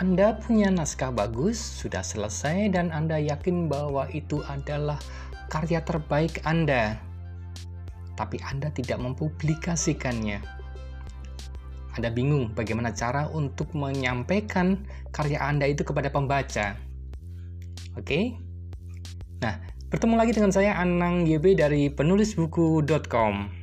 Anda punya naskah bagus, sudah selesai, dan Anda yakin bahwa itu adalah karya terbaik Anda, tapi Anda tidak mempublikasikannya. Anda bingung bagaimana cara untuk menyampaikan karya Anda itu kepada pembaca. Oke? Nah, bertemu lagi dengan saya Anang YB dari penulisbuku.com.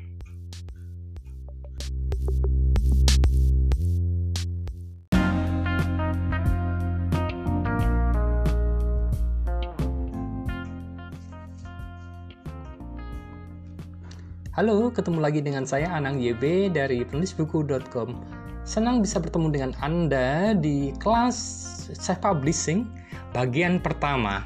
Halo, ketemu lagi dengan saya Anang YB dari penulisbuku.com. Senang bisa bertemu dengan Anda di kelas self publishing bagian pertama.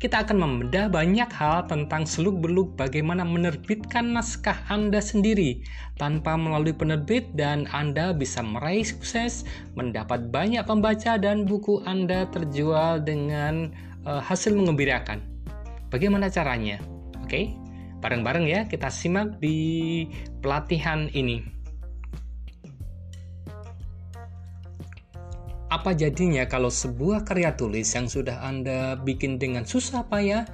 Kita akan membedah banyak hal tentang seluk-beluk bagaimana menerbitkan naskah Anda sendiri tanpa melalui penerbit dan Anda bisa meraih sukses, mendapat banyak pembaca dan buku Anda terjual dengan uh, hasil mengembirakan. Bagaimana caranya? Oke. Okay? Bareng-bareng ya kita simak di pelatihan ini. Apa jadinya kalau sebuah karya tulis yang sudah Anda bikin dengan susah payah,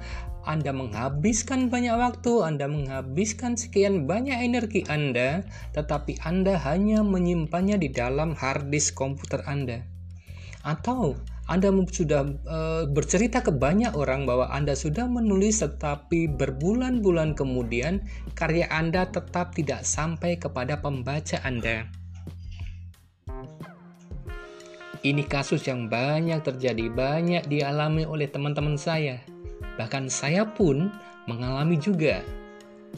Anda menghabiskan banyak waktu, Anda menghabiskan sekian banyak energi Anda, tetapi Anda hanya menyimpannya di dalam hard disk komputer Anda? Atau anda sudah e, bercerita ke banyak orang bahwa Anda sudah menulis tetapi berbulan-bulan kemudian karya Anda tetap tidak sampai kepada pembaca Anda. Ini kasus yang banyak terjadi, banyak dialami oleh teman-teman saya. Bahkan saya pun mengalami juga.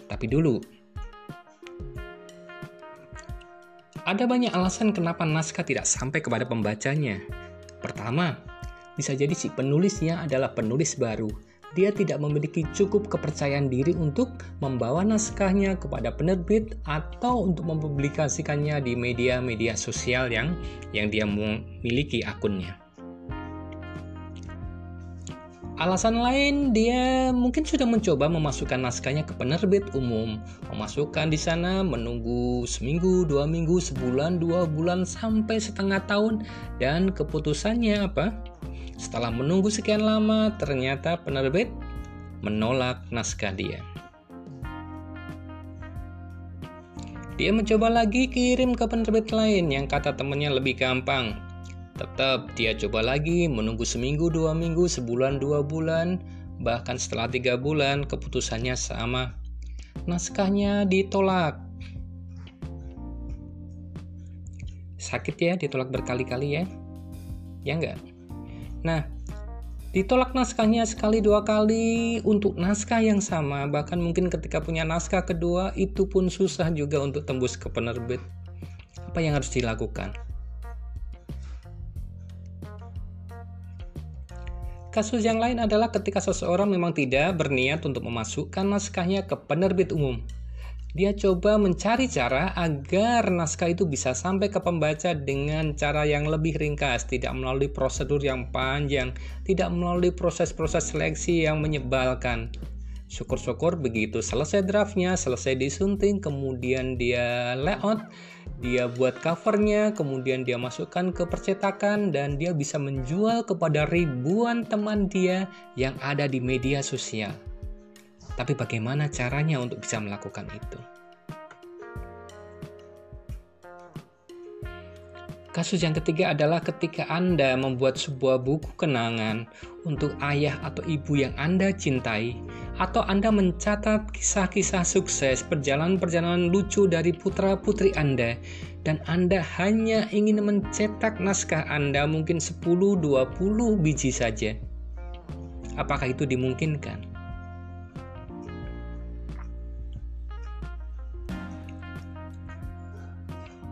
Tapi dulu, ada banyak alasan kenapa naskah tidak sampai kepada pembacanya. Pertama, bisa jadi si penulisnya adalah penulis baru. Dia tidak memiliki cukup kepercayaan diri untuk membawa naskahnya kepada penerbit atau untuk mempublikasikannya di media-media sosial yang yang dia memiliki akunnya. Alasan lain, dia mungkin sudah mencoba memasukkan naskahnya ke penerbit umum, memasukkan di sana menunggu seminggu, dua minggu, sebulan, dua bulan, sampai setengah tahun, dan keputusannya apa? Setelah menunggu sekian lama, ternyata penerbit menolak naskah dia. Dia mencoba lagi kirim ke penerbit lain yang kata temannya lebih gampang, Tetap dia coba lagi menunggu seminggu, dua minggu, sebulan, dua bulan, bahkan setelah tiga bulan keputusannya sama. Naskahnya ditolak. Sakit ya ditolak berkali-kali ya? Ya enggak? Nah, ditolak naskahnya sekali dua kali untuk naskah yang sama bahkan mungkin ketika punya naskah kedua itu pun susah juga untuk tembus ke penerbit apa yang harus dilakukan Kasus yang lain adalah ketika seseorang memang tidak berniat untuk memasukkan naskahnya ke penerbit umum. Dia coba mencari cara agar naskah itu bisa sampai ke pembaca dengan cara yang lebih ringkas, tidak melalui prosedur yang panjang, tidak melalui proses-proses seleksi yang menyebalkan. Syukur-syukur begitu selesai draftnya, selesai disunting, kemudian dia layout, dia buat covernya, kemudian dia masukkan ke percetakan dan dia bisa menjual kepada ribuan teman dia yang ada di media sosial. Tapi bagaimana caranya untuk bisa melakukan itu? Kasus yang ketiga adalah ketika Anda membuat sebuah buku kenangan untuk ayah atau ibu yang Anda cintai, atau Anda mencatat kisah-kisah sukses, perjalanan-perjalanan lucu dari putra-putri Anda, dan Anda hanya ingin mencetak naskah Anda mungkin 10-20 biji saja. Apakah itu dimungkinkan?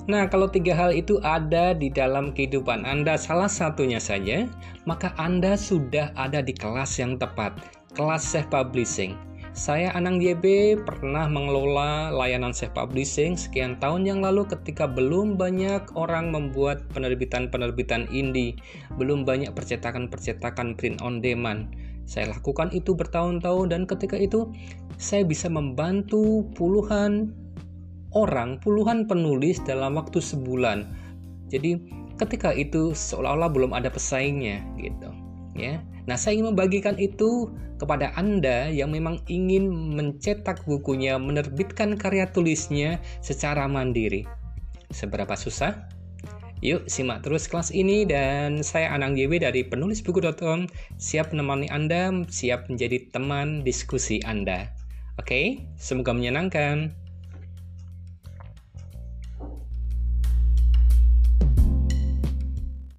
Nah, kalau tiga hal itu ada di dalam kehidupan Anda, salah satunya saja, maka Anda sudah ada di kelas yang tepat kelas self publishing. Saya Anang YB pernah mengelola layanan self publishing sekian tahun yang lalu ketika belum banyak orang membuat penerbitan-penerbitan indie, belum banyak percetakan-percetakan print on demand. Saya lakukan itu bertahun-tahun dan ketika itu saya bisa membantu puluhan orang, puluhan penulis dalam waktu sebulan. Jadi ketika itu seolah-olah belum ada pesaingnya gitu ya. Nah, saya ingin membagikan itu kepada Anda yang memang ingin mencetak bukunya, menerbitkan karya tulisnya secara mandiri. Seberapa susah? Yuk simak terus kelas ini dan saya Anang JW dari penulisbuku.com siap menemani Anda, siap menjadi teman diskusi Anda. Oke, semoga menyenangkan.